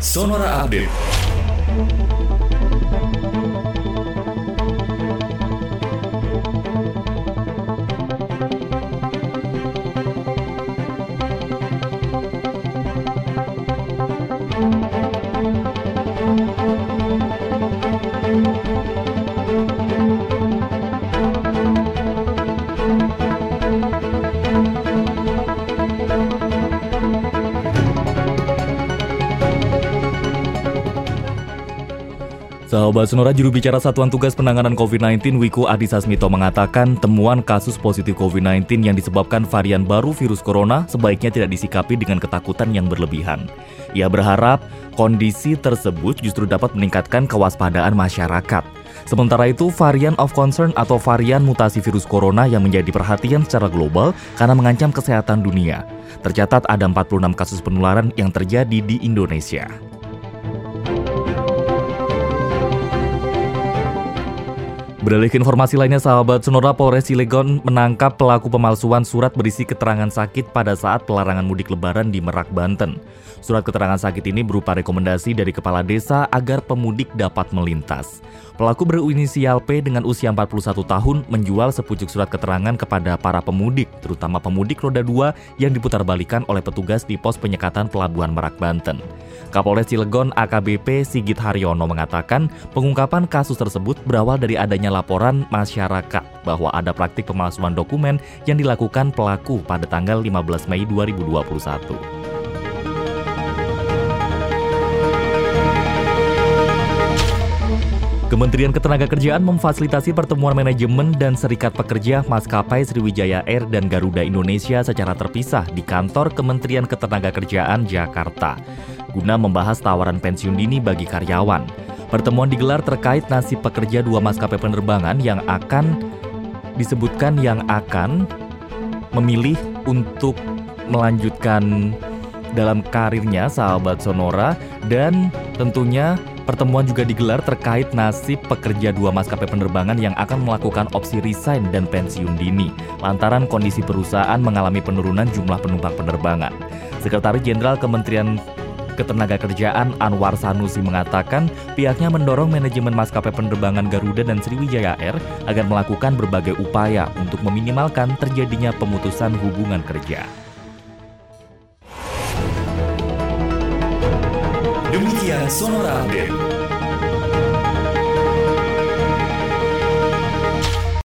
Sonora Update. Sahabat Sonora juru bicara Satuan Tugas Penanganan COVID-19 Wiku Adhisa Smito mengatakan temuan kasus positif COVID-19 yang disebabkan varian baru virus corona sebaiknya tidak disikapi dengan ketakutan yang berlebihan. Ia berharap kondisi tersebut justru dapat meningkatkan kewaspadaan masyarakat. Sementara itu, varian of concern atau varian mutasi virus corona yang menjadi perhatian secara global karena mengancam kesehatan dunia. Tercatat ada 46 kasus penularan yang terjadi di Indonesia. Beralih ke informasi lainnya, sahabat Sonora Polres Cilegon menangkap pelaku pemalsuan surat berisi keterangan sakit pada saat pelarangan mudik lebaran di Merak, Banten. Surat keterangan sakit ini berupa rekomendasi dari kepala desa agar pemudik dapat melintas. Pelaku berinisial P dengan usia 41 tahun menjual sepucuk surat keterangan kepada para pemudik, terutama pemudik roda 2 yang diputarbalikan oleh petugas di pos penyekatan Pelabuhan Merak, Banten. Kapolres Cilegon AKBP Sigit Haryono mengatakan pengungkapan kasus tersebut berawal dari adanya laporan masyarakat bahwa ada praktik pemalsuan dokumen yang dilakukan pelaku pada tanggal 15 Mei 2021. Kementerian Ketenagakerjaan memfasilitasi pertemuan manajemen dan serikat pekerja maskapai Sriwijaya Air dan Garuda Indonesia secara terpisah di kantor Kementerian Ketenagakerjaan Jakarta guna membahas tawaran pensiun dini bagi karyawan. Pertemuan digelar terkait nasib pekerja dua maskapai penerbangan yang akan disebutkan yang akan memilih untuk melanjutkan dalam karirnya sahabat Sonora dan tentunya pertemuan juga digelar terkait nasib pekerja dua maskapai penerbangan yang akan melakukan opsi resign dan pensiun dini lantaran kondisi perusahaan mengalami penurunan jumlah penumpang penerbangan. Sekretaris Jenderal Kementerian Ketenagakerjaan Anwar Sanusi mengatakan pihaknya mendorong manajemen maskapai penerbangan Garuda dan Sriwijaya Air agar melakukan berbagai upaya untuk meminimalkan terjadinya pemutusan hubungan kerja. Demikian Sonora Update.